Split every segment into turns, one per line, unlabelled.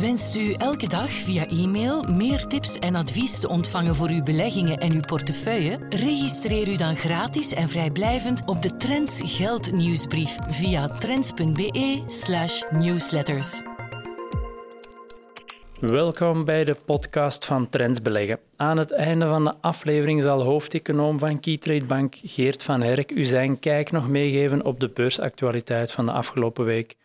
Wenst u elke dag via e-mail meer tips en advies te ontvangen voor uw beleggingen en uw portefeuille? Registreer u dan gratis en vrijblijvend op de Trends Geld nieuwsbrief via trends.be/slash newsletters.
Welkom bij de podcast van Trends Beleggen. Aan het einde van de aflevering zal hoofdeconoom van Keytrade Bank Geert van Herk u zijn kijk nog meegeven op de beursactualiteit van de afgelopen week.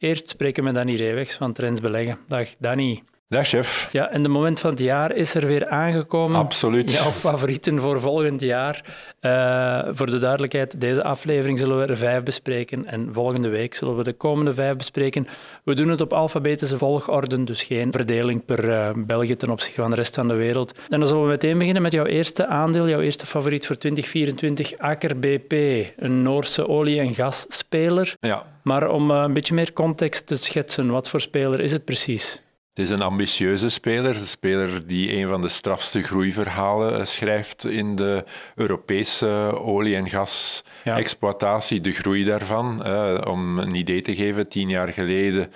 Eerst spreken we Danny Reewegs van Trends Beleggen. Dag Danny.
Dag chef.
Ja, en de moment van het jaar is er weer aangekomen.
Absoluut.
Jouw favorieten voor volgend jaar. Uh, voor de duidelijkheid, deze aflevering zullen we er vijf bespreken en volgende week zullen we de komende vijf bespreken. We doen het op alfabetische volgorde, dus geen verdeling per uh, België ten opzichte van de rest van de wereld. En dan zullen we meteen beginnen met jouw eerste aandeel, jouw eerste favoriet voor 2024, Aker BP, een Noorse olie- en gasspeler.
Ja.
Maar om uh, een beetje meer context te schetsen, wat voor speler is het precies?
Het is een ambitieuze speler, een speler die een van de strafste groeiverhalen schrijft in de Europese olie- en gasexploitatie, de groei daarvan. om een idee te geven, tien jaar geleden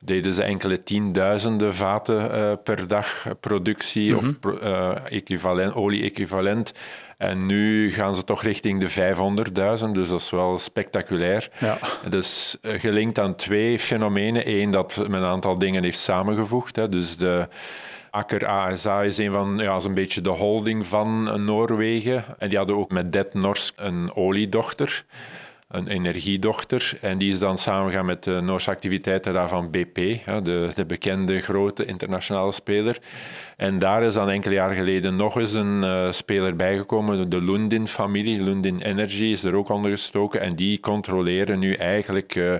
deden ze enkele tienduizenden vaten uh, per dag productie of mhm. uh, equivalent, olie-equivalent. En nu gaan ze toch richting de 500.000, dus dat is wel spectaculair.
Ja.
Dus uh, gelinkt aan twee fenomenen. Eén, dat men een aantal dingen heeft samengevoegd. Hè. Dus de Akker ASA is een van, ja, is een beetje de holding van Noorwegen. En die hadden ook met Det Norsk een oliedochter een energiedochter. En die is dan samengegaan met de Noorse activiteiten daarvan BP, de, de, bekende grote internationale speler. En daar is dan enkele jaar geleden nog eens een uh, speler bijgekomen, de Lundin-familie. Lundin Energy is er ook onder gestoken. En die controleren nu eigenlijk uh,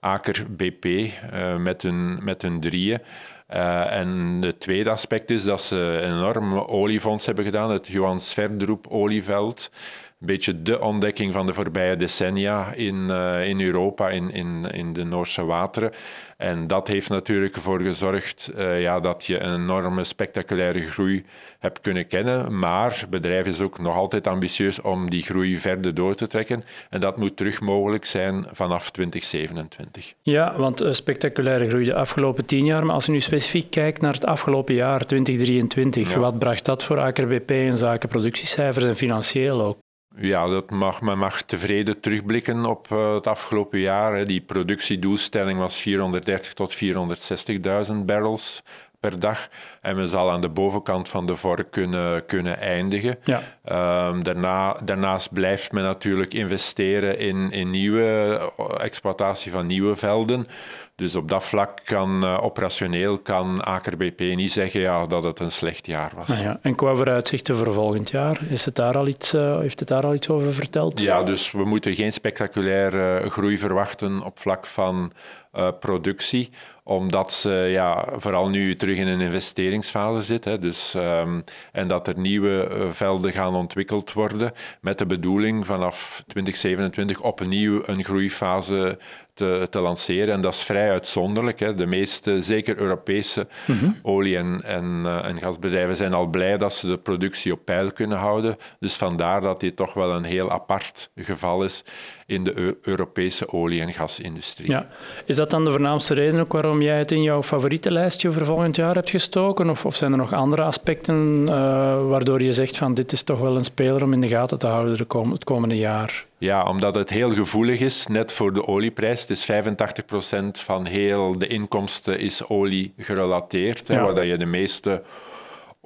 Aker BP uh, met, hun, met hun drieën. En het tweede aspect is dat ze een enorm oliefonds hebben gedaan, het Johan Sverdrup olieveld een beetje de ontdekking van de voorbije decennia in, uh, in Europa, in, in, in de Noorse wateren. En dat heeft natuurlijk ervoor gezorgd uh, ja, dat je een enorme spectaculaire groei hebt kunnen kennen. Maar het bedrijf is ook nog altijd ambitieus om die groei verder door te trekken. En dat moet terug mogelijk zijn vanaf 2027.
Ja, want spectaculaire groei de afgelopen tien jaar. Maar als je nu specifiek kijkt naar het afgelopen jaar, 2023, ja. wat bracht dat voor Aker BP in zaken productiecijfers en financieel ook?
Ja, dat mag, men mag tevreden terugblikken op uh, het afgelopen jaar. Die productiedoelstelling was 430 tot 460.000 barrels per dag. En men zal aan de bovenkant van de vork kunnen, kunnen eindigen.
Ja.
Um, daarna, daarnaast blijft men natuurlijk investeren in, in nieuwe exploitatie van nieuwe velden. Dus op dat vlak kan uh, operationeel kan Aker BP niet zeggen ja, dat het een slecht jaar was.
Nou ja, en qua vooruitzichten voor volgend jaar, is het daar al iets, uh, heeft het daar al iets over verteld?
Ja, dus we moeten geen spectaculaire groei verwachten op vlak van uh, productie omdat ze ja, vooral nu terug in een investeringsfase zit. Hè, dus, um, en dat er nieuwe uh, velden gaan ontwikkeld worden met de bedoeling vanaf 2027 opnieuw een groeifase te, te, lanceren. En dat is vrij uitzonderlijk. Hè. De meeste, zeker Europese mm -hmm. olie- en, en, uh, en, gasbedrijven zijn al blij dat ze de productie op peil kunnen houden. Dus vandaar dat dit toch wel een heel apart geval is in de Europese olie- en gasindustrie.
Ja. Is dat dan de voornaamste reden ook waarom jij het in jouw favoriete lijstje voor volgend jaar hebt gestoken? Of, of zijn er nog andere aspecten uh, waardoor je zegt van dit is toch wel een speler om in de gaten te houden de kom het komende jaar?
Ja, omdat het heel gevoelig is, net voor de olieprijs. Het is 85% van heel de inkomsten is olie gerelateerd, ja. hè, waar dat je de meeste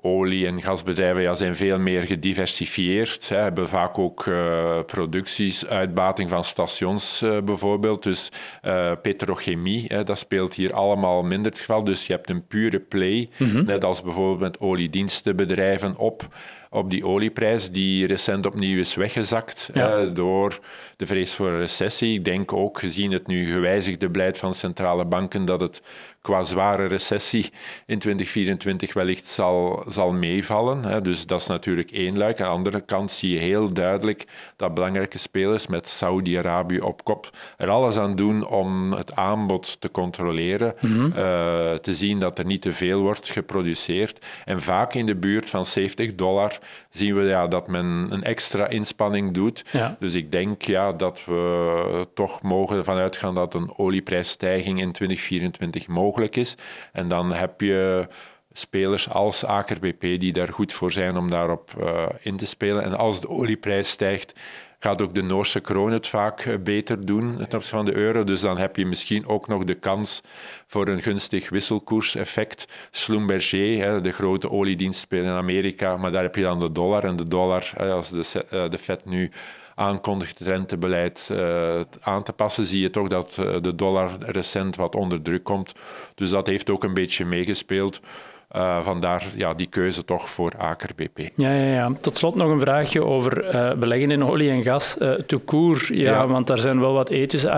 olie- en gasbedrijven ja, zijn veel meer gediversifieerd. Ze hebben vaak ook uh, producties, uitbating van stations uh, bijvoorbeeld. Dus uh, petrochemie, hè, dat speelt hier allemaal minder het geval. Dus je hebt een pure play, mm -hmm. net als bijvoorbeeld met oliedienstenbedrijven op. op die olieprijs, die recent opnieuw is weggezakt door de vrees voor een recessie. Ik denk ook, gezien het nu gewijzigde beleid van centrale banken, dat het qua zware recessie in 2024 wellicht zal, zal meevallen. Hè. Dus dat is natuurlijk één luik. Aan de andere kant zie je heel duidelijk dat belangrijke spelers met Saudi-Arabië op kop er alles aan doen om het aanbod te controleren, mhm. eh, te zien dat er niet te veel wordt geproduceerd. En vaak in de buurt van 70 dollar zien we ja, dat men een extra inspanning doet. Dus ik denk ja, dat we toch mogen ervan uitgaan dat een olieprijsstijging in 2024 mogelijk is. En dan heb je spelers als Aker BP die daar goed voor zijn om daarop uh, in te spelen. En als de olieprijs stijgt, gaat ook de Noorse kroon het vaak eh, beter doen ten opzichte van de euro. Dus dan heb je misschien ook nog de kans voor een gunstig wisselkoerseffect. Schlumberger, de grote oliedienstspeler in Amerika, maar daar heb je dan de dollar. En de dollar, als de, eh, de Fed nu aankondigt het rentebeleid uh, aan te passen, zie je toch dat de dollar recent wat onder druk komt. Dus dat heeft ook een beetje meegespeeld. Uh, vandaar ja, die keuze toch voor Aker BP.
Ja, ja, ja. Tot slot nog een vraagje over uh, beleggen in olie en gas. Uh, toekoer, ja, ja, want daar zijn wel wat ethische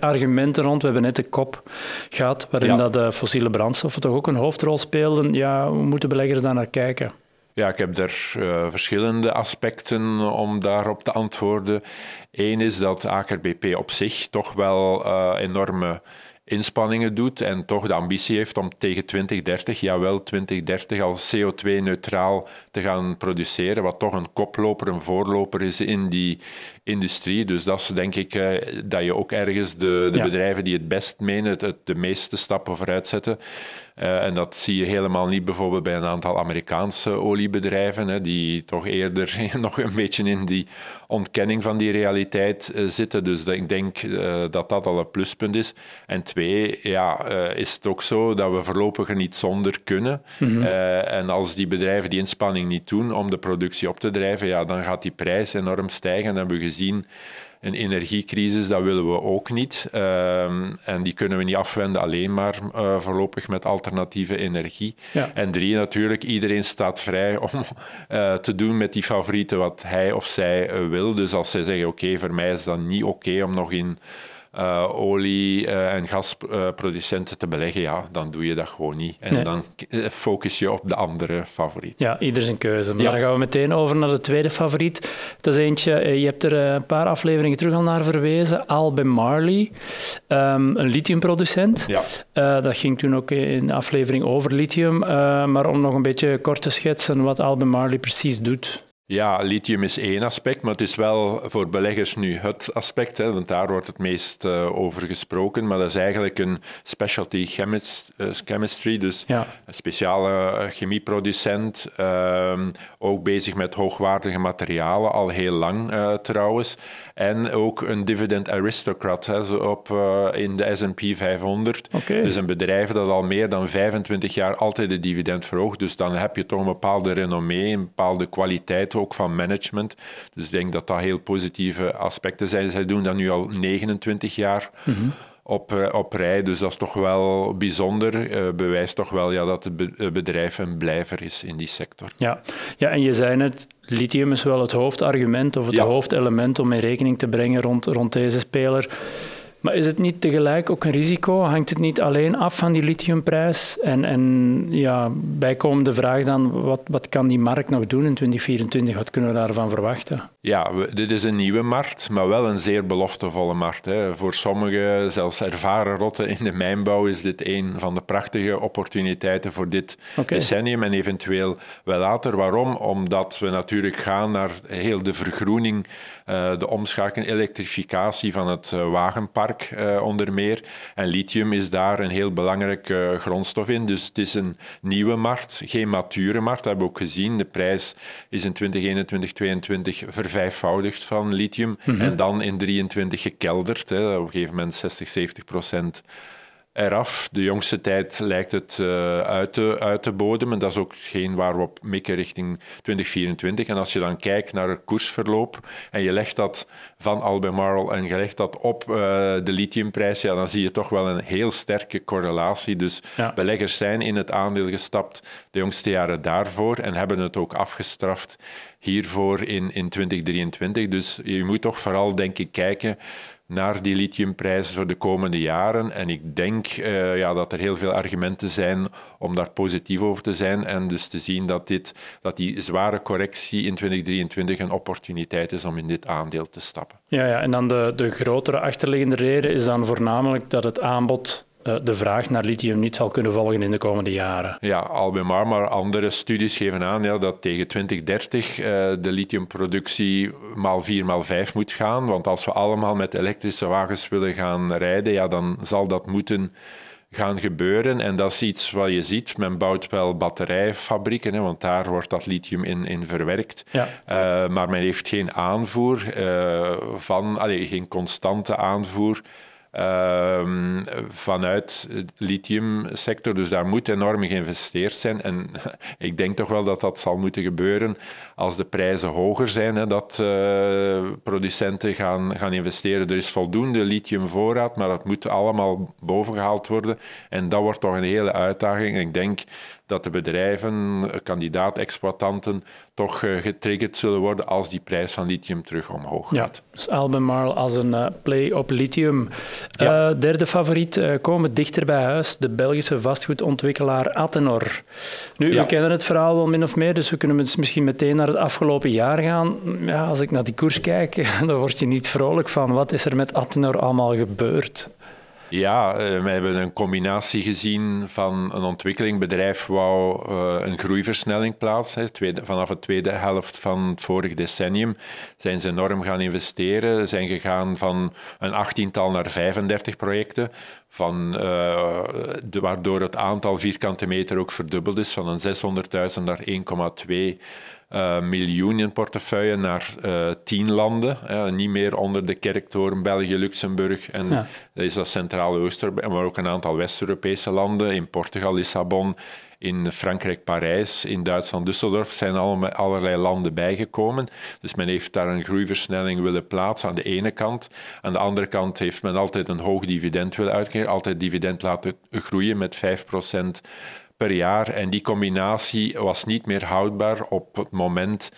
argumenten rond. We hebben net de kop gehad, waarin ja. dat de fossiele brandstoffen toch ook een hoofdrol speelden. Ja, hoe moeten beleggers daar naar kijken?
Ja, ik heb er uh, verschillende aspecten om daarop te antwoorden. Eén is dat Aker BP op zich toch wel uh, enorme inspanningen doet en toch de ambitie heeft om tegen 2030, jawel 2030, als CO2-neutraal te gaan produceren, wat toch een koploper, een voorloper is in die industrie. Dus dat is denk ik uh, dat je ook ergens de, de ja. bedrijven die het best menen, het, het de meeste stappen vooruit zetten. Uh, en dat zie je helemaal niet bijvoorbeeld bij een aantal Amerikaanse oliebedrijven, hè, die toch eerder nog een beetje in die ontkenning van die realiteit uh, zitten. Dus ik denk uh, dat dat al een pluspunt is. En twee, ja, is het ook zo dat we voorlopig er niet zonder kunnen. Mm-hmm. en als die bedrijven die inspanning niet doen om de productie op te drijven, ja, dan gaat die prijs enorm stijgen. En hebben we gezien een energiecrisis, dat willen we ook niet. Uh, en die kunnen we niet afwenden alleen maar uh, voorlopig met alternatieve energie. Ja. En drie, natuurlijk, iedereen staat vrij om uh, te doen met die favorieten wat hij of zij eh, wil. Dus als zij zeggen, oké, okay, voor mij is dat niet oké okay om nog in uh, olie- uh, en gasproducenten te beleggen, ja, dan doe je dat gewoon niet. En nee. dan focus je op de andere favoriet.
Ja, ieder zijn keuze. Maar ja. dan gaan we meteen over naar de tweede favoriet. Dat is eentje, je hebt er een paar afleveringen terug al naar verwezen. Albemarle, um, een lithiumproducent. Ja. Uh, dat ging toen ook in de aflevering over lithium. maar om nog een beetje kort te schetsen wat Albemarle precies doet.
Ja, lithium is één aspect, maar het is wel voor beleggers nu het aspect, hè, want daar wordt het meest uh, over gesproken. Maar dat is eigenlijk een specialty chemist, uh, chemistry, dus ja. een speciale chemieproducent. Uh, ook bezig met hoogwaardige materialen, al heel lang trouwens. En ook een dividend aristocrat hè, zo op, in de S&P 500. Okay. Dus een bedrijf dat al meer dan 25 jaar altijd de dividend verhoogt. Dus dan heb je toch een bepaalde renommee, een bepaalde kwaliteit ook van management. Dus ik denk dat dat heel positieve aspecten zijn. Zij doen dat nu al 29 jaar. Mm-hmm. Op, op rij, dus dat is toch wel bijzonder. Uh, bewijst toch wel ja, dat het bedrijf een blijver is in die sector.
Ja, ja en je zei het, lithium is wel het hoofdargument of het ja. hoofdelement om in rekening te brengen rond, rond deze speler. Maar is het niet tegelijk ook een risico? Hangt het niet alleen af van die lithiumprijs? En, en ja, bijkomende vraag dan, wat, wat kan die markt nog doen in 2024? Wat kunnen we daarvan verwachten?
Ja, we, dit is een nieuwe markt, maar wel een zeer beloftevolle markt. Hè. Voor sommige, zelfs ervaren rotten in de mijnbouw, is dit een van de prachtige opportuniteiten voor dit okay. decennium en eventueel wel later. Waarom? Omdat we natuurlijk gaan naar heel de vergroening, de omschakeling, elektrificatie van het uh, wagenpark uh, onder meer. En lithium is daar een heel belangrijke grondstof in. Dus het is een nieuwe markt, geen mature markt. Dat hebben we ook gezien. De prijs is in 2021, 2022 vervijfvoudigd van lithium. Mm -hmm. En dan in 23 gekelderd. Hè. Op een gegeven moment 60, 70 procent eraf. De jongste tijd lijkt het uh, uit, te, uit te bodemen. Dat is ook geen waar we op mikken richting 2024. En als je dan kijkt naar het koersverloop en je legt dat van Albemarle en je legt dat op uh, de lithiumprijs, ja, dan zie je toch wel een heel sterke correlatie. Dus beleggers zijn in het aandeel gestapt de jongste jaren daarvoor en hebben het ook afgestraft hiervoor in, in 2023. Dus je moet toch vooral, denk ik, kijken naar die lithiumprijzen voor de komende jaren. En ik denk uh, ja, dat er heel veel argumenten zijn om daar positief over te zijn en dus te zien dat, dit, dat die zware correctie in 2023 een opportuniteit is om in dit aandeel te stappen.
Ja, ja en dan de, de grotere achterliggende reden is dan voornamelijk dat het aanbod eh, de vraag naar lithium niet zal kunnen volgen in de komende jaren.
Ja, Albemarle, maar andere studies geven aan ja, dat tegen 2030 uh, eh, de lithiumproductie maal 4, maal 5 moet gaan. Want als we allemaal met elektrische wagens willen gaan rijden, ja, dan zal dat moeten gaan gebeuren. En dat is iets wat je ziet. Men bouwt wel batterijfabrieken, hè, want daar wordt dat lithium in, in verwerkt. Ja. Uh, maar men heeft geen aanvoer van, allez, geen constante aanvoer Ehm, vanuit de lithiumsector. Dus daar moet enorm geïnvesteerd zijn. En ik denk toch wel dat dat zal moeten gebeuren als de prijzen hoger zijn, hè, dat uh, producenten gaan, gaan investeren. Er is voldoende lithiumvoorraad, maar dat moet allemaal bovengehaald worden. En dat wordt toch een hele uitdaging. Ik denk dat de bedrijven, kandidaat-exploitanten, toch eh, getriggerd zullen worden als die prijs van lithium terug omhoog gaat.
Ja, dus Albemarle als een uh, play op lithium. Ja. Uh, derde favoriet, uh, komen dichter bij huis, de Belgische vastgoedontwikkelaar Attenor. Nu, ja. we kennen het verhaal wel min of meer, dus we kunnen misschien meteen naar het afgelopen jaar gaan. Ja, als ik naar die koers kijk, dan word je niet vrolijk van. Wat is er met Attenor allemaal gebeurd?
Ja, uh, we hebben een combinatie gezien van een ontwikkelingbedrijf wou uh, een groeiversnelling plaatsen. Vanaf de tweede helft van het vorige decennium zijn ze enorm gaan investeren. Zijn gegaan van een achttiental naar 35 projecten. Van, uh, de, waardoor het aantal vierkante meter ook verdubbeld is, van een 600.000 naar 1,2 uh, miljoen in portefeuille naar uh, tien landen. Uh, niet meer onder de kerktoren België, Luxemburg en ja. is dat Centraal-Oosten, maar ook een aantal West-Europese landen. In Portugal, Lissabon, in Frankrijk, Parijs, in Duitsland, Düsseldorf zijn allemaal, allerlei landen bijgekomen. Dus men heeft daar een groeiversnelling willen plaatsen aan de ene kant. Aan de andere kant heeft men altijd een hoog dividend willen uitkeren, altijd dividend laten groeien met 5 procent per jaar. En die combinatie was niet meer houdbaar op het moment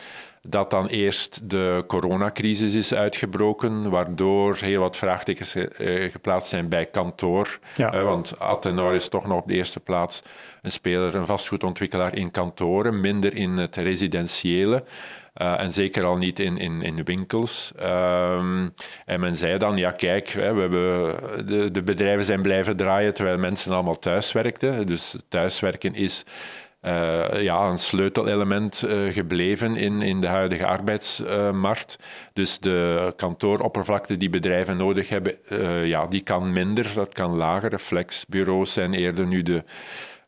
dat dan eerst de coronacrisis is uitgebroken, waardoor heel wat vraagtekens eh, geplaatst zijn bij kantoor. Ja. Uh, want Attenor is toch nog op de eerste plaats een speler, een vastgoedontwikkelaar in kantoren, minder in het residentiële. Uh, en zeker al niet in, in, in winkels. Um, en men zei dan, ja kijk, we hebben, de, de bedrijven zijn blijven draaien terwijl mensen allemaal thuis werkten. Dus thuiswerken is uh, ja, een sleutelelement uh, gebleven in, in de huidige arbeidsmarkt. dus de kantooroppervlakte die bedrijven nodig hebben, ja, die kan minder, dat kan lager. Flexbureaus zijn eerder nu de,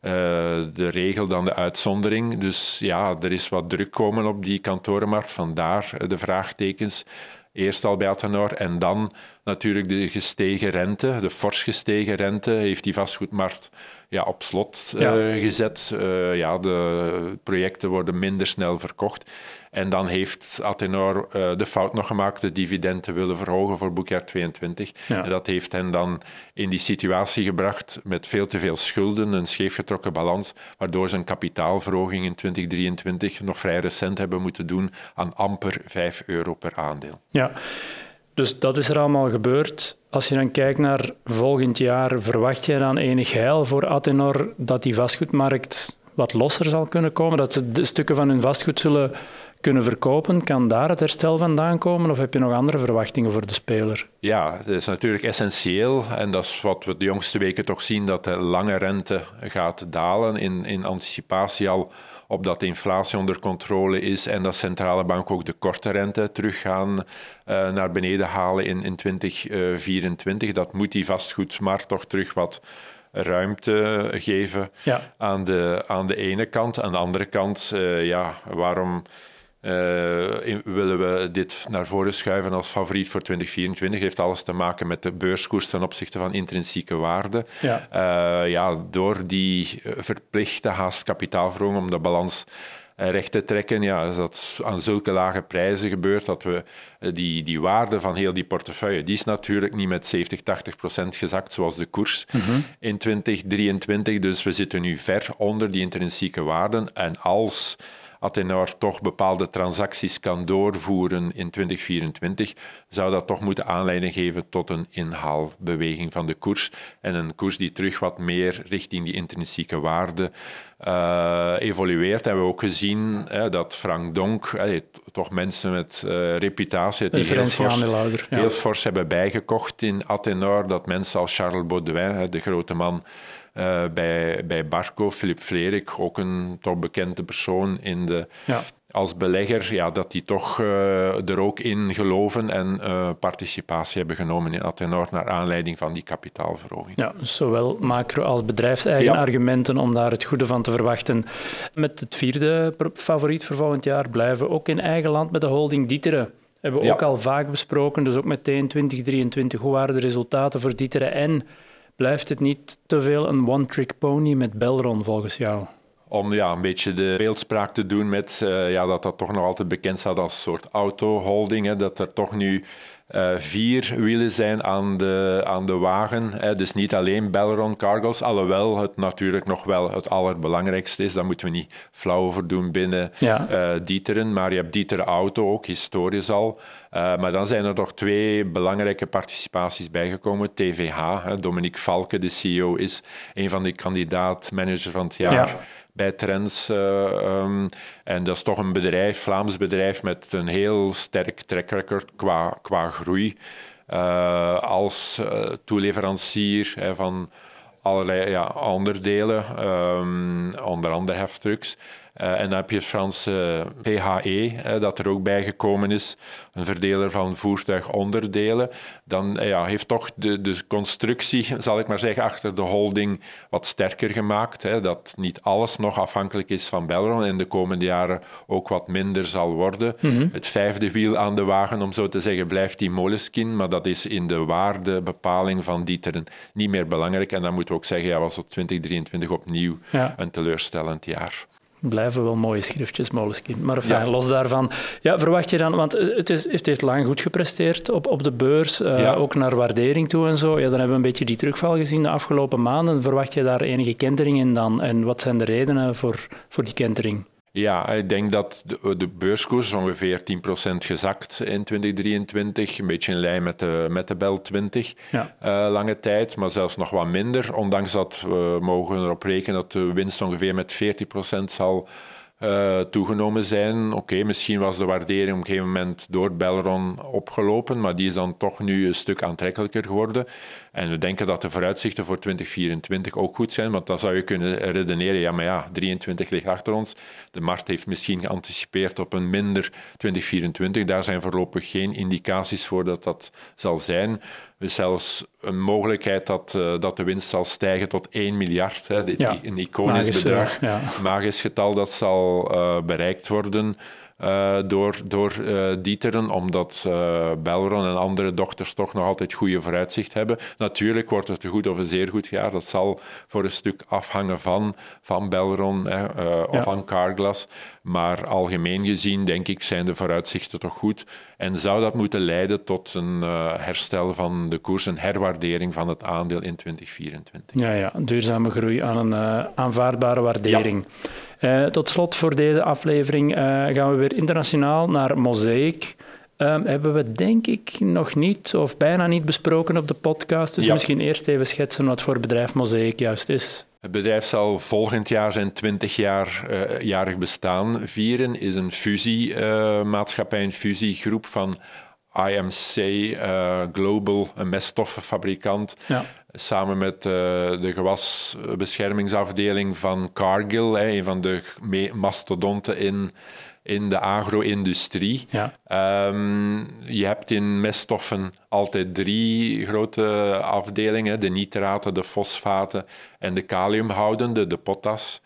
de regel dan de uitzondering. Dus ja, er is wat druk komen op die kantorenmarkt, vandaar de vraagtekens. Eerst al bij Atenor en dan natuurlijk de gestegen rente, de fors gestegen rente, heeft die vastgoedmarkt ja, op slot uh, gezet. Uh, ja, de projecten worden minder snel verkocht. En dan heeft Atenor uh, de fout nog gemaakt de dividenden willen verhogen voor boekjaar 22. En dat heeft hen dan in die situatie gebracht met veel te veel schulden, een scheefgetrokken balans, waardoor ze een kapitaalverhoging in 2023 nog vrij recent hebben moeten doen aan amper 5 euro per aandeel.
Ja. Dus dat is er allemaal gebeurd. Als je dan kijkt naar volgend jaar, verwacht jij dan enig heil voor Atenor dat die vastgoedmarkt wat losser zal kunnen komen? Dat ze de stukken van hun vastgoed zullen kunnen verkopen? Kan daar het herstel vandaan komen of heb je nog andere verwachtingen voor de speler?
Ja, dat is natuurlijk essentieel en dat is wat we de jongste weken toch zien, dat de lange rente gaat dalen in, in anticipatie al op dat de inflatie onder controle is en dat centrale banken ook de korte rente terug gaan uh, naar beneden halen in, in 2024. Dat moet die vastgoedmarkt toch terug wat ruimte geven ja. aan, de, aan de ene kant. Aan de andere kant, uh, ja, waarom willen we dit naar voren schuiven als favoriet voor 2024? Heeft alles te maken met de beurskoers ten opzichte van intrinsieke waarde. Ja. ja, door die verplichte haast kapitaalverhoging om de balans recht te trekken. Ja, als dat aan zulke lage prijzen gebeurt, dat we eh, die, die waarde van heel die portefeuille, die is natuurlijk niet met 70, 80 procent gezakt, zoals de koers mhm. in 2023. Dus we zitten nu ver onder die intrinsieke waarden. En als Athenor toch bepaalde transacties kan doorvoeren in 2024, zou dat toch moeten aanleiding geven tot een inhaalbeweging van de koers. En een koers die terug wat meer richting die intrinsieke waarde uh, evolueert. Hebben we ook gezien dat Frank Donk, toch mensen met uh, reputatie, die heel fors, heel fors hebben bijgekocht in Athenor, dat mensen als Charles Baudouin, de grote man uh, bij, bij Barco, Philip Frerik, ook een toch bekende persoon in de, ja. als belegger, ja, dat die toch uh, er ook in geloven en uh, participatie hebben genomen in Athenor naar aanleiding van die kapitaalverhoging.
Ja, dus zowel macro- als bedrijfseigen argumenten om daar het goede van te verwachten. Met het vierde favoriet voor volgend jaar blijven we ook in eigen land met de holding Dieteren. Hebben we ook al vaak besproken, dus ook meteen 2023. Hoe waren de resultaten voor Dieteren en Blijft het niet te veel een one-trick pony met Belron volgens jou?
Om ja, een beetje de beeldspraak te doen met uh, ja, dat dat toch nog altijd bekend staat als een soort auto-holding. Dat er toch nu uh, vier wielen zijn aan de, aan de wagen. Hè. Dus niet alleen Belron Cargos, alhoewel het natuurlijk nog wel het allerbelangrijkste is. Daar moeten we niet flauw over doen binnen ja. uh, Dieteren. Maar je hebt Dieteren Auto ook, historisch al. Uh, maar dan zijn er nog twee belangrijke participaties bijgekomen. TVH, hè. Dominique Valke, de CEO, is een van de kandidaat-manager van het jaar. Ja bij Trends. Uh, um, en dat is toch een bedrijf, Vlaams bedrijf, met een heel sterk track record qua, qua groei. Uh, als toeleverancier hè, van allerlei ja, onderdelen, um, onder andere heftrucks. Uh, en dan heb je het Franse PHE, dat er ook bijgekomen is, een verdeler van voertuigonderdelen. Dan ja, heeft toch de, de constructie, zal ik maar zeggen, achter de holding wat sterker gemaakt. Hè, dat niet alles nog afhankelijk is van Belron en de komende jaren ook wat minder zal worden. Mhm. Het vijfde wiel aan de wagen, om zo te zeggen, blijft die Moleskin, maar dat is in de waardebepaling van Dieteren niet meer belangrijk. En dan moeten we ook zeggen, ja, was het 2023 opnieuw een teleurstellend jaar
blijven wel mooie schriftjes, Moleskine. Maar los daarvan, ja, verwacht je dan, want het, is, het heeft lang goed gepresteerd op, op de beurs, uh, ook naar waardering toe en zo. Ja, dan hebben we een beetje die terugval gezien de afgelopen maanden. Verwacht je daar enige kentering in dan? En wat zijn de redenen voor, voor die kentering?
Ja, ik denk dat de, de beurskoers ongeveer 10% gezakt in 2023. Een beetje in lijn met de, met de Bel 20 ja. uh, lange tijd, maar zelfs nog wat minder. Ondanks dat we mogen erop rekenen dat de winst ongeveer met 40% zal uh, toegenomen zijn. Oké, misschien was de waardering op een gegeven moment door Belron opgelopen, maar die is dan toch nu een stuk aantrekkelijker geworden. En we denken dat de vooruitzichten voor 2024 ook goed zijn, want dan zou je kunnen redeneren, ja, maar ja, 23 ligt achter ons. De markt heeft misschien geanticipeerd op een minder 2024. Daar zijn voorlopig geen indicaties voor dat dat zal zijn. Dus zelfs een mogelijkheid dat, uh, dat de winst zal stijgen tot 1 miljard. Hè, een iconisch bedrag, ja. magisch getal, dat zal uh, bereikt worden. Uh, door, door uh, Dieteren, omdat uh, Belron en andere dochters toch nog altijd goede vooruitzicht hebben. Natuurlijk wordt het een goed of een zeer goed jaar. Dat zal voor een stuk afhangen van, van Belron hè, of van Carglass. Maar algemeen gezien, denk ik, zijn de vooruitzichten toch goed. En zou dat moeten leiden tot een herstel van de koers, een herwaardering van het aandeel in 2024.
Ja, ja duurzame groei aan een aanvaardbare waardering. Ja. Uh, tot slot voor deze aflevering uh, gaan we weer internationaal naar Mosaic. Um, hebben we denk ik nog niet of bijna niet besproken op de podcast. Dus ja. misschien eerst even schetsen wat voor bedrijf Mosaic juist is.
Het bedrijf zal volgend jaar zijn 20 jaar uh, jarig bestaan vieren. Is een fusiemaatschappij, een fusiegroep van IMC uh, Global, een meststoffenfabrikant. Ja samen met uh, de gewasbeschermingsafdeling van Cargill, hè, een van de mastodonten in, in de agro-industrie. Ja. Um, je hebt in meststoffen altijd drie grote afdelingen: de nitraten, de fosfaten en de kaliumhoudende, de potas.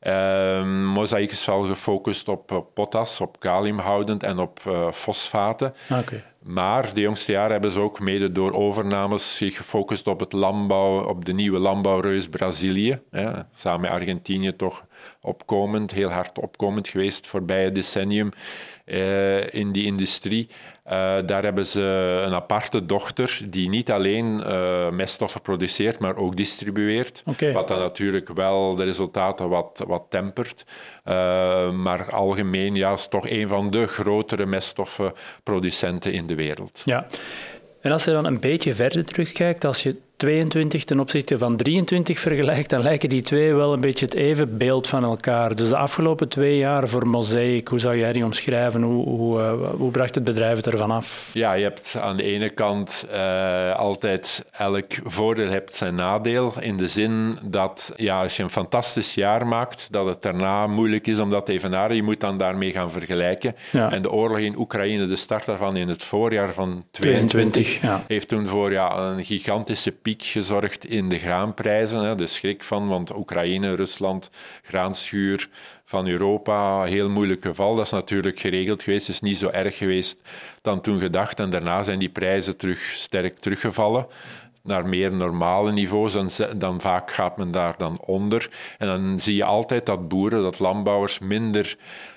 Um, Mosaic is wel gefocust op potas, op kaliumhoudend en op uh, fosfaten.
Okay.
Maar de jongste jaren hebben ze ook mede door overnames zich gefocust op het landbouw, op de nieuwe landbouwreus Brazilië. samen met Argentinië toch opkomend, heel hard opkomend geweest voorbij decennium uh, in die industrie. Uh, daar hebben ze een aparte dochter die niet alleen uh, meststoffen produceert, maar ook distribueert.
Okay.
Wat dan natuurlijk wel de resultaten wat, wat tempert. maar algemeen ja, is toch een van de grotere meststoffenproducenten in de wereld.
Ja. En als je dan een beetje verder terugkijkt, als je 22 ten opzichte van 23 vergelijkt, dan lijken die twee wel een beetje het even beeld van elkaar. Dus de afgelopen twee jaar voor Mosaic, hoe zou jij die omschrijven? Hoe, hoe, hoe bracht het bedrijf het ervan af?
Ja, je hebt aan de ene kant uh, altijd elk voordeel hebt zijn nadeel. In de zin dat ja, als je een fantastisch jaar maakt, dat het daarna moeilijk is om dat te evenaren. Je moet dan daarmee gaan vergelijken.
Ja.
En de oorlog in Oekraïne, de start daarvan in het voorjaar van 22,
22 ja.
heeft toen voor ja, een gigantische piek gezorgd in de graanprijzen. Hè, de schrik van, want Oekraïne, Rusland, graanschuur van Europa, heel moeilijk geval. Dat is natuurlijk geregeld geweest, is niet zo erg geweest dan toen gedacht. En daarna zijn die prijzen terug sterk teruggevallen naar meer normale niveaus, dan, dan vaak gaat men daar dan onder. En dan zie je altijd dat boeren, dat landbouwers minder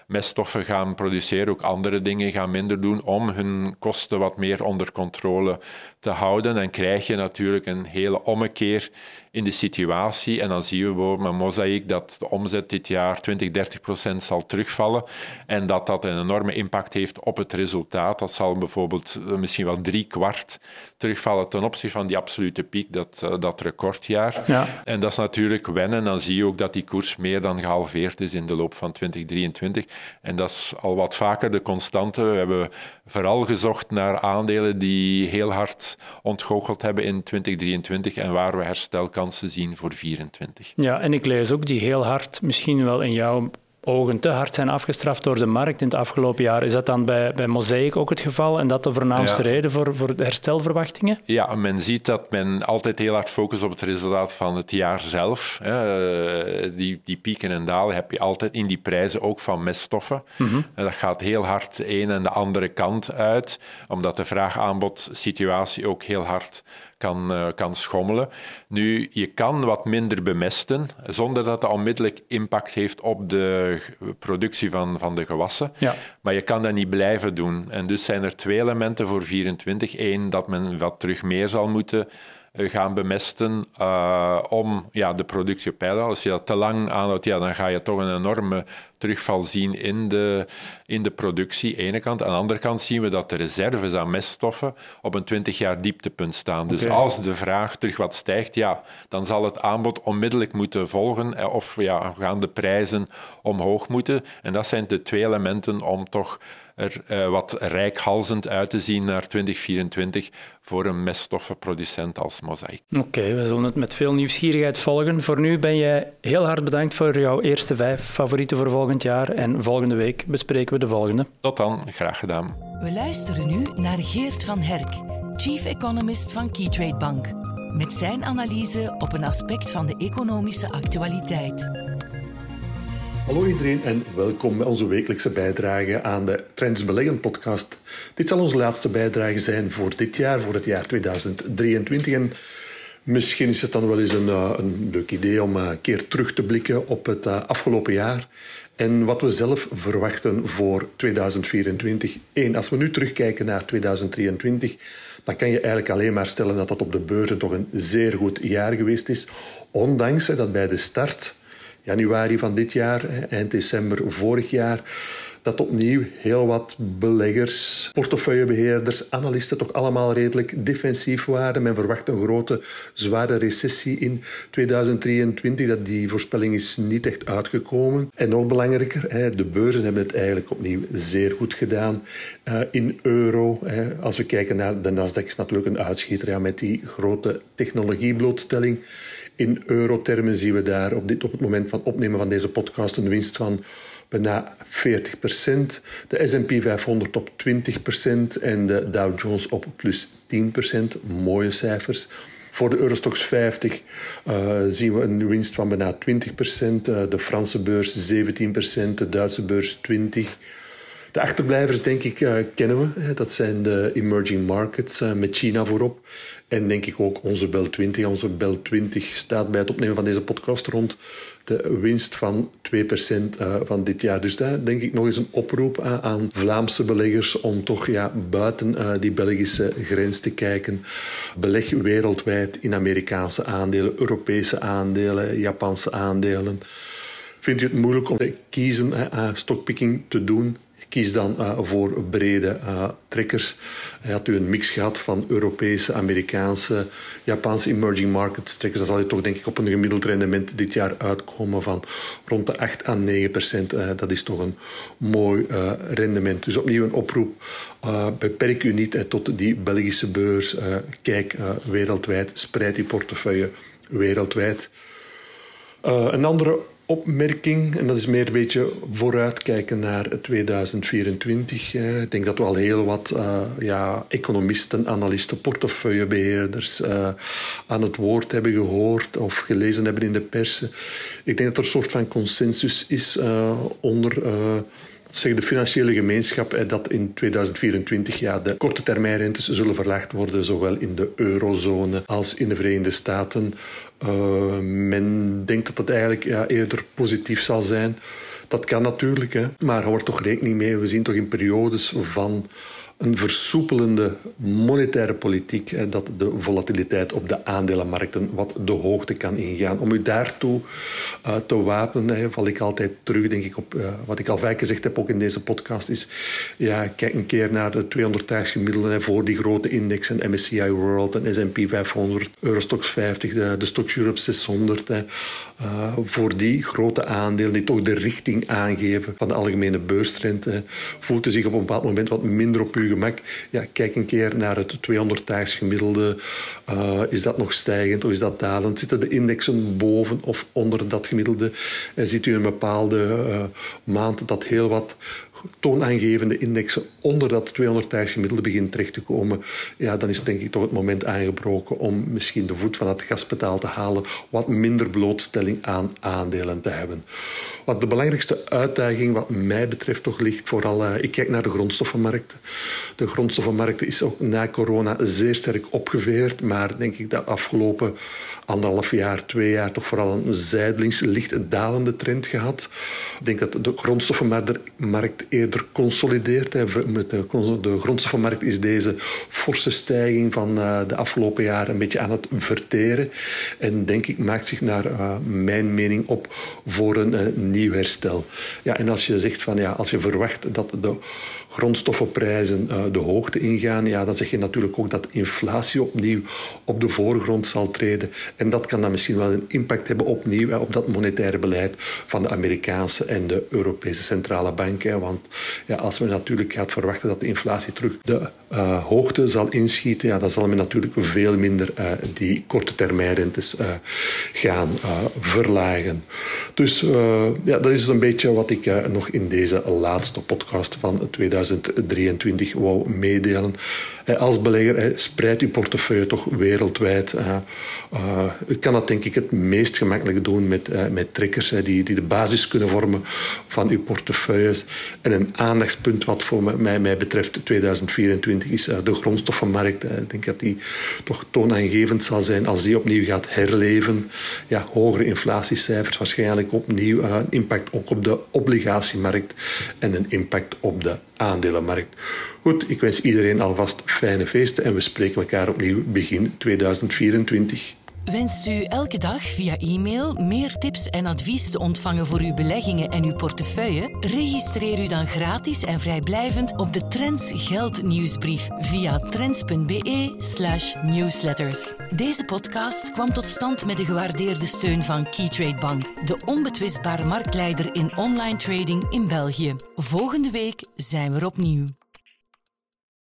meststoffen gaan produceren, ook andere dingen gaan minder doen om hun kosten wat meer onder controle te houden. Dan krijg je natuurlijk een hele ommekeer in de situatie. En dan zien we bijvoorbeeld met Mosaic dat de omzet dit jaar 20, 30 procent zal terugvallen. En dat dat een enorme impact heeft op het resultaat. Dat zal bijvoorbeeld eh, misschien wel drie kwart terugvallen ten opzichte van die absolute piek, dat, eh, dat recordjaar.
Ja.
En dat is natuurlijk wennen. Dan zie je ook dat die koers meer dan gehalveerd is in de loop van 2023. En dat is al wat vaker de constante. We hebben vooral gezocht naar aandelen die heel hard ontgoocheld hebben in 2023 en waar we herstelkansen zien voor 2024.
Ja, en ik lees ook die heel hard, misschien wel in jouw ogen te hard zijn afgestraft door de markt in het afgelopen jaar. Is dat dan bij, bij Mosaic ook het geval en dat de voornaamste
Ja.
reden voor, voor de herstelverwachtingen?
Ja, men ziet dat men altijd heel hard focust op het resultaat van het jaar zelf. hè. Die, die pieken en dalen heb je altijd in die prijzen, ook van meststoffen. En dat gaat heel hard de ene en de andere kant uit, omdat de vraag-aanbod situatie ook heel hard kan, eh, kan schommelen. Nu, je kan wat minder bemesten, zonder dat dat onmiddellijk impact heeft op de productie van, van de gewassen.
Ja.
Maar je kan dat niet blijven doen. En dus zijn er twee elementen voor 24. Eén, dat men wat terug meer zal moeten gaan bemesten eh, om ja, de productie op peil. Als je dat te lang aanhoudt, ja, dan ga je toch een enorme terugval zien in de, in de productie, ene kant. Aan de andere kant zien we dat de reserves aan meststoffen op een 20 jaar dieptepunt staan. Dus als de vraag terug wat stijgt, ja, dan zal het aanbod onmiddellijk moeten volgen eh, of ja, gaan de prijzen omhoog moeten. En dat zijn de twee elementen om toch er eh, wat rijkhalzend uit te zien naar 2024 voor een meststoffenproducent als Mosaic.
Oké, we zullen het met veel nieuwsgierigheid volgen. Voor nu ben jij heel hard bedankt voor jouw eerste vijf favorieten voor volgend jaar. En volgende week bespreken we de volgende.
Tot dan, graag gedaan.
We luisteren nu naar Geert van Herk, Chief Economist van Keytrade Bank, met zijn analyse op een aspect van de economische actualiteit.
Hallo iedereen en welkom bij onze wekelijkse bijdrage aan de Trends Beleggen podcast. Dit zal onze laatste bijdrage zijn voor dit jaar, voor het jaar 2023. En misschien is het dan wel eens een, eh, een leuk idee om eh, een keer terug te blikken op het eh, afgelopen jaar en wat we zelf verwachten voor 2024. Eén, als we nu terugkijken naar 2023, dan kan je eigenlijk alleen maar stellen dat dat op de beurzen toch een zeer goed jaar geweest is. Ondanks dat bij de start januari van dit jaar, eind december vorig jaar, dat opnieuw heel wat beleggers, portefeuillebeheerders, analisten toch allemaal redelijk defensief waren. Men verwacht een grote, zware recessie in 2023. Dat die voorspelling is niet echt uitgekomen. En nog belangrijker, de beurzen hebben het eigenlijk opnieuw zeer goed gedaan eh, in euro. Als we kijken naar de Nasdaq is natuurlijk een uitschieter met die grote technologieblootstelling. In eurotermen zien we daar op, dit, op het moment van opnemen van deze podcast een winst van bijna 40% De S&P 500 op 20% en de Dow Jones op plus 10% Mooie cijfers. Voor de Eurostox 50 uh, zien we een winst van bijna 20%. Uh, de Franse beurs 17%, de Duitse beurs 20%. De achterblijvers, denk ik, uh, kennen we. Dat zijn de emerging markets uh, met China voorop. En denk ik ook onze Bel 20. Onze Bel 20 staat bij het opnemen van deze podcast rond de winst van 2% uh, van dit jaar. Dus daar denk ik nog eens een oproep aan, Vlaamse beleggers om toch ja, buiten die Belgische grens te kijken. Beleg wereldwijd in Amerikaanse aandelen, Europese aandelen, Japanse aandelen. Vindt u het moeilijk om te kiezen, stockpicking te doen? Kies dan uh, voor brede uh, trekkers. Had u een mix gehad van Europese, Amerikaanse, Japanse emerging markets trekkers. Dan zal je toch denk ik op een gemiddeld rendement dit jaar uitkomen van rond de 8 à 9 procent. Uh, dat is toch een mooi rendement. Dus opnieuw een oproep. beperk u niet tot die Belgische beurs. kijk wereldwijd. Spreid uw portefeuille wereldwijd. een andere opmerking, en dat is meer een beetje vooruitkijken naar 2024. Ik denk dat we al heel wat uh, ja, economisten, analisten, portefeuillebeheerders uh, aan het woord hebben gehoord of gelezen hebben in de pers. Ik denk dat er een soort van consensus is uh, onder zeg, de financiële gemeenschap dat in 2024 ja, de korte termijnrentes zullen verlaagd worden, zowel in de eurozone als in de Verenigde Staten. Uh, men denkt dat dat eigenlijk ja, eerder positief zal zijn. Dat kan natuurlijk, hè. maar er wordt toch rekening mee. We zien toch in periodes van een versoepelende monetaire politiek, dat de volatiliteit op de aandelenmarkten wat de hoogte kan ingaan. Om u daartoe uh, te wapenen, val ik altijd terug, denk ik, op uh, wat ik al vaak gezegd heb, ook in deze podcast, is ja, kijk een keer naar de 200 gemiddelden voor die grote indexen, MSCI World en S&P 500, Eurostox 50, de, de Stoxx Europe 600. Hè, uh, voor die grote aandelen die toch de richting aangeven van de algemene beurstrend, voelt u zich op een bepaald moment wat minder op uw gemak. Ja, kijk een keer naar het 200-daags gemiddelde. Uh, is dat nog stijgend of is dat dalend? Zitten de indexen boven of onder dat gemiddelde? En ziet u een bepaalde uh, maand dat heel wat toonaangevende indexen onder dat 200 daags gemiddelde begint terecht te komen, ja, dan is denk ik toch het moment aangebroken om misschien de voet van het gaspedaal te halen, wat minder blootstelling aan aandelen te hebben. Wat de belangrijkste uitdaging wat mij betreft toch ligt, vooral, uh, ik kijk naar de grondstoffenmarkt. De grondstoffenmarkt is ook na corona zeer sterk opgeveerd, maar denk ik de afgelopen anderhalf jaar, twee jaar toch vooral een zijdelings licht dalende trend gehad. Ik denk dat de grondstoffenmarkt eerder consolideert. De grondstoffenmarkt is deze forse stijging van uh, de afgelopen jaren een beetje aan het verteren. En denk ik maakt zich naar uh, mijn mening op voor een uh, nieuw herstel. Ja, en als je zegt van ja, als je verwacht dat de grondstoffenprijzen uh, de hoogte ingaan, ja, dan zeg je natuurlijk ook dat inflatie opnieuw op de voorgrond zal treden. En dat kan dan misschien wel een impact hebben opnieuw op dat monetaire beleid van de Amerikaanse en de Europese centrale banken. Want ja, als men natuurlijk gaat verwachten dat de inflatie terug de uh, hoogte zal inschieten, ja, dan zal men natuurlijk veel minder uh, die korte termijnrentes gaan verlagen. Dus ja, dat is een beetje wat ik nog in deze laatste podcast van 2023 wou meedelen. Als belegger spreid uw portefeuille toch wereldwijd. U kan dat denk ik het meest gemakkelijk doen met, met trekkers die, die de basis kunnen vormen van uw portefeuilles. En een aandachtspunt wat voor mij, mij betreft 2024 is de grondstoffenmarkt. Ik denk dat die toch toonaangevend zal zijn als die opnieuw gaat herleven. Ja, hogere inflatiecijfers, waarschijnlijk opnieuw een impact ook op de obligatiemarkt en een impact op de aandelenmarkt. Goed, ik wens iedereen alvast fijne feesten en we spreken elkaar opnieuw begin 2024.
Wenst u elke dag via e-mail meer tips en advies te ontvangen voor uw beleggingen en uw portefeuille? Registreer u dan gratis en vrijblijvend op de Trends Geld nieuwsbrief via trends.be/slash newsletters. Deze podcast kwam tot stand met de gewaardeerde steun van Keytrade Bank, de onbetwistbare marktleider in online trading in België. Volgende week zijn we opnieuw.